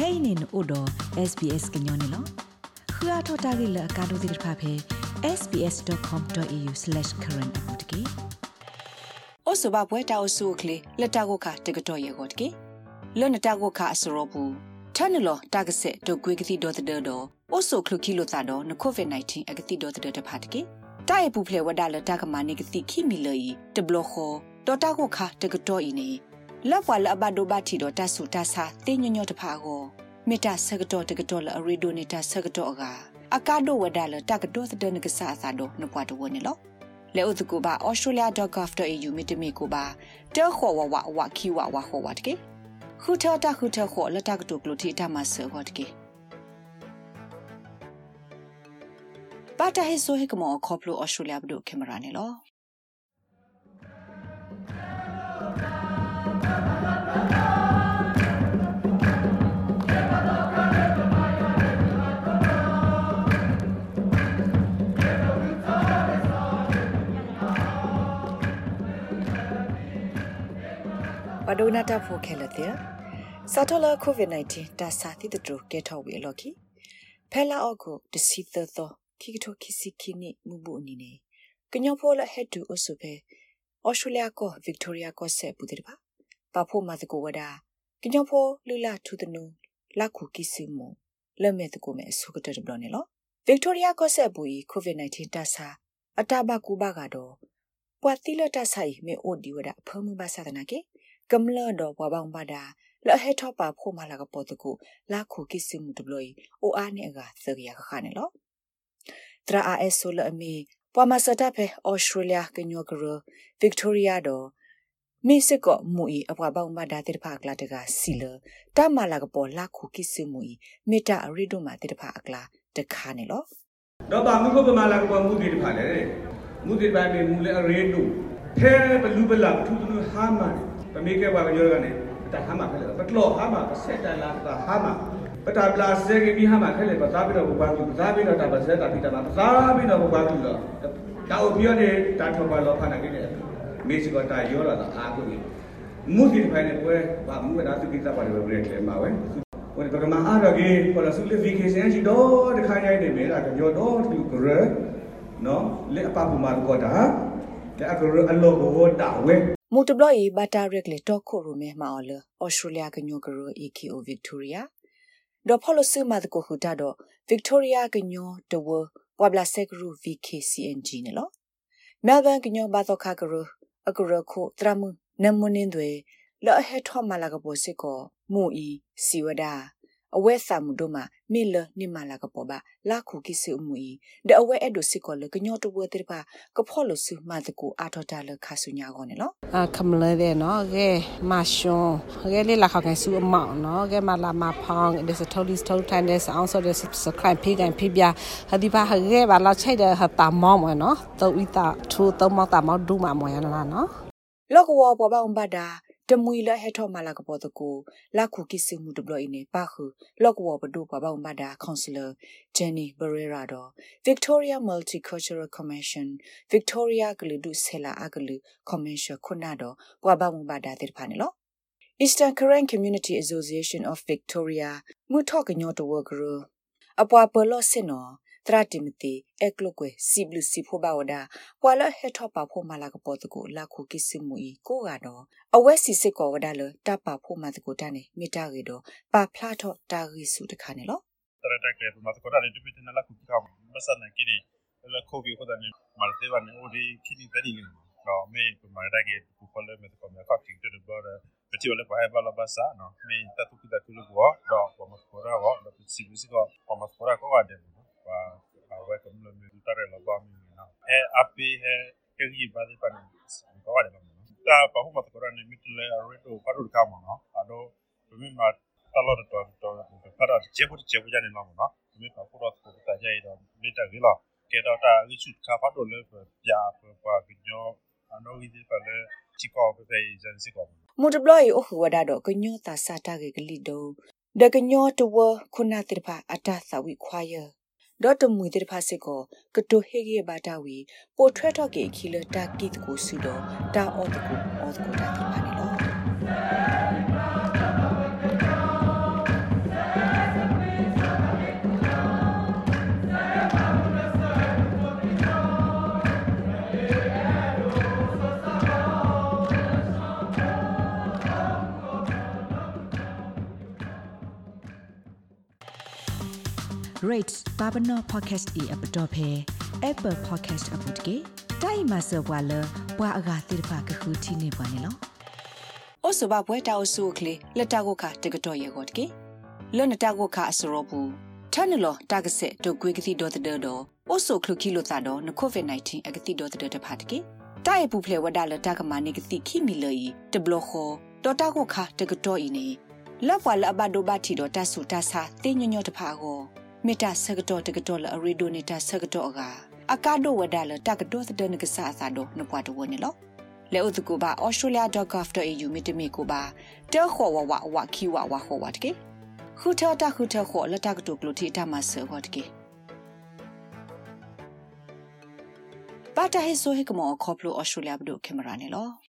kainin odo sbs gnyone lo khua thota gi la ka do dir pha phe sbs.com.au/current account ki အိုဆိုဘာဘွဲတာအိုဆုကလေလက်တာကိုခတကတော့ရေကိုတကေလွန်တာကိုခအစရောဘူးထန်လောတာကဆက်ဒိုကွေကတိဒေါ်တဲ့တော့အိုဆိုခလုကီလိုတာတော့နကိုဗစ် -19 အကတိဒေါ်တဲ့တဖာတကေတာရပူဖလေဝဒါလတာကမာနေကတိခိမီလေတဘလခောဒေါ်တာကိုခတကတော့ဤနေ လက်ပွာလအဘဒိုဘတီတော့တဆူတဆာတင်းညညတဖာကိုမေတာဆကတော့တကတော့လအရီဒိုနေတာဆကတော့ကအကာဒိုဝဒါလတကတော့တဲ့နကဆာသာတော့နပွားတော့နေလောလဲဥတကူပါ australia.gov.au မြတမီကိုပါတဲခေါ်ဝဝဝခီဝဝဟောဝတ်ကေခုထတာခုထခေါ်လက်တကတုကလို့ထိတမဆောဝတ်ကေပါတာဟေဆိုဟေကမောခေါပလို australia ဘဒုကင်မရာနေလော ဘဒိုနာတာဖိုခဲလတဲ့စာတလာကိုဗစ် -19 တာစာတိတတူကဲထောက်ဝေလော်ခီဖဲလာအော့ကိုတစီသသောခိကထိုခိစီခိနိမူဘူးအနေနဲ့ကညောဖိုလဟက်တူအဆုဖဲအော်စတြေးလျကိုဗစ်တိုးရီယာကိုဆက်ပူတဲ့ပါပါဖို့မတကိုဝဒါကညောဖိုလူလာထူတနူလာခုကိစီမလက်မဲ့တကိုမဲ့ဆုကတဲ့ဘလနေလောဗစ်တိုးရီယာကိုဆက်ပူီကိုဗစ် -19 တာစာအတဘကူဘကတော့ပွာတိလတဆိုင်မေအိုဒီဝဒါဖမှုဘာသာတနာကေ ကမ္လတော့ဘဝဘောင်ပါတာလဟဲထောပါဖို့မလာကပေါ်တကူလာခုကိစမှုတဘလီအိုအားနေကသရရခါနေလောတရာအဆိုလအမီပွာမစတာဖဲအော်စတြေးလျကညောကရဗစ်တိုးရီယာတော့မိစစ်ကမူအအဘဘောင်ပါတာတိဖာကလာတကစီလတမလာကပေါ်လာခုကိစမှုမေတာရီဒိုမာတိဖာအကလာတခါနေလောတော့ပါမှုကပမာလာကပေါ်မှုတိဖာလေမှုတိပိုင်းမူလေအရေဒိုထဲဘလူဘလာထူးထူးဟာမန် ပမေကေဘာကယောကနေတဟာမခဲလေပတလောဟာမပစက်တလာတာဟာမပတာပလာစေကေမီဟာမခဲလေပသာပြီးတော့ဘာကူသာပြီးတော့တာပစက်တာပြီးတာမသာပြီးတော့ဘာကူတော့တာအိုပြောနေတာထောပါလောဖနာကိလေမေစီကတာယောလာတာအာကုကြီးမုတိဖိုင်နေပွဲဘာမူဝဒါသူကိတာပါလေဘယ်ကဲမှာဝဲဝေကမအားရကေပေါ်လာစုလေဗီကေစန်ချီတော့တခါရိုက်နေမေလာကြောတော့သူကရနော်လက်အပပမာကောတာတဲ့အခါအလောဘောတာဝဲ မူတဘလီဘတာရက်လေတော့ခိုရိုမဲမာအော်လဩစတြေးလျကညိုကရို EKO Victoria ဒေါ်ဖလိုဆူမတ်ကိုဟူတာတော့ Victoria ကညိုတဝပွာဘလာဆက်ဂရူ VKCNG နော် Melbourne ကညိုဘာတော့ခါကရိုအကရခုတရမနမွနင်းတွေလော်ဟက်ထောမလာကပိုစစ်ကိုမူဤစီဝဒါ အဝဲစာမှုတို့မှာမေလနိမလာကပေါ်ပါလာခုကိစုမှုဤဒအဝဲအဲ့ဒိုစစ်ကောလကညောတဘွေတိပါကဖောလဆုမတကူအာထောတာလခါဆုညာကောနေလောအာခမလဲတဲ့နော်ကဲမရှွန်ကဲလေလာခါကန်ဆုအမောင်နော်ကဲမလာမဖောင်း it is a totally total time this also the subscribe ဖိကန်ဖိပြဟာဒီပါဟကဲပါလာချိုက်တဲ့ဟာတာမောင်းမနော်တော့ဤတာထူတော့မောက်တာမောက်ဒူးမှာမော်ရနာနော်လောကဝပေါ်ပါဥပဒါ တမွေလဟဲထောမလာကပေါ်တကူလာခုကိစမှုတဘလအင်းပါခုလော့ကဝဘဒုပပမဒါကောင်ဆလာဂျန်နီဘရေရာတော့ Victoria Multicultural Commission Victoria ကလူဒုဆဲလာအကလူ Commission ခုနတော့ဘဝဘမဘာဒါတဲ့ဖာနေလော Eastern Karen Community Association of Victoria ငုထော့ကညောတဝဂရအပွားပလော့စင်နော် Tratimti eklokwe siblu sipho baoda wala hetho pa pho mala ka pot ko la khu kisimu i ko ga do awe si se ko wada lo ta pa pho ma ko ta ne mi ta ge do pa phla tho ta gi su ta kha ne lo? Tratakle ma ko ta ne du bitin la khu ka ma sa na ki ne la ko bi ko da ne mar te ba ne o ri ki ni. Da ni ne no me ko ma da ge ku ko le me ko me ka ti de ba da petit ole kwa heba la basa no. Me ta tu ki da ku lo go do ko ma ko ra go da ku si bu si ko ko ma ko ra ko ga de ကကြီးဘာဒီပန်ကောရတယ်နော်တာပဟုမတ်ကောရနေမီတလေအရတိုပါရူကမနော်အတော့ဘယ်မှာတလော်တော်တော်ဖရတ်ကျေဘူးကျေဘူးကြနေနော်နော်ဒီမှာပူတော့ကိုတာကြရတော့မိတာကြီးလားကဲတော့တာဝိစုခါဖတ်တော့လေပြာပါကညောအနော်ဝီ ဒီပါလေချီကောပဲဇန်စီကောမူတဘလီအိုဟဝဒါတော့ကညောတာစာတာကေကလီဒိုဒကညောတဝခုနာတိဖာအတာသဝိခွာယဒေါ်တမွေတဲ့ဖာစစ်ကိုကတိုဟေဂေဘာတာဝီပိုထွဲတော့ကေခီလတာကီတကိုစုတော့တာအော်တကိုအော်တကိုတာတိပါနေလို့ rate babano podcast e app dot phe apple podcast app dot ke dai ma so wa lo wa aga tir pha ka khu thi ne ba ne lo ဩဆိုဘဘွဲတာအဆုကလေလက်တာကိုခတကတော့ရေကိုတကေလွန်တာကိုခအစရောဘူးထန်လောတာကဆက်တို့ကွေကတိတော်တဲ့တော့ဩဆိုခလုခိလိုတာတော့နကိုဗစ် -19 အကတိတော်တဲ့တဖတ်တကေတာရပူဖလေဝဒါလတာကမနိကတိခိမီလေတဘလခောတော်တာကိုခတကတော့ဤနေလက်ဖွာလအဘဒိုဘတီတော့တဆူတဆာတင်းညညတဖာကို မေတ္တာဆကတော့တကတော့လအရီဒိုနေတာဆကတော့ကအကာဒိုဝဒါလတကတော့တဲ့နကဆာသာတော့နပွားတော့နေလောလဲဥတကူပါ australia.gov.au မိတမီကိုပါတဲခေါ်ဝဝဝခီဝဝခေါ်ဝတ်ကေခုထတာခုထခေါ်လက်တကတုကလူတီတမဆောဟတ်ကေပါတာဟေဆိုဟေကမောခေါပလို australia ဘဒုကင်မရာနေလော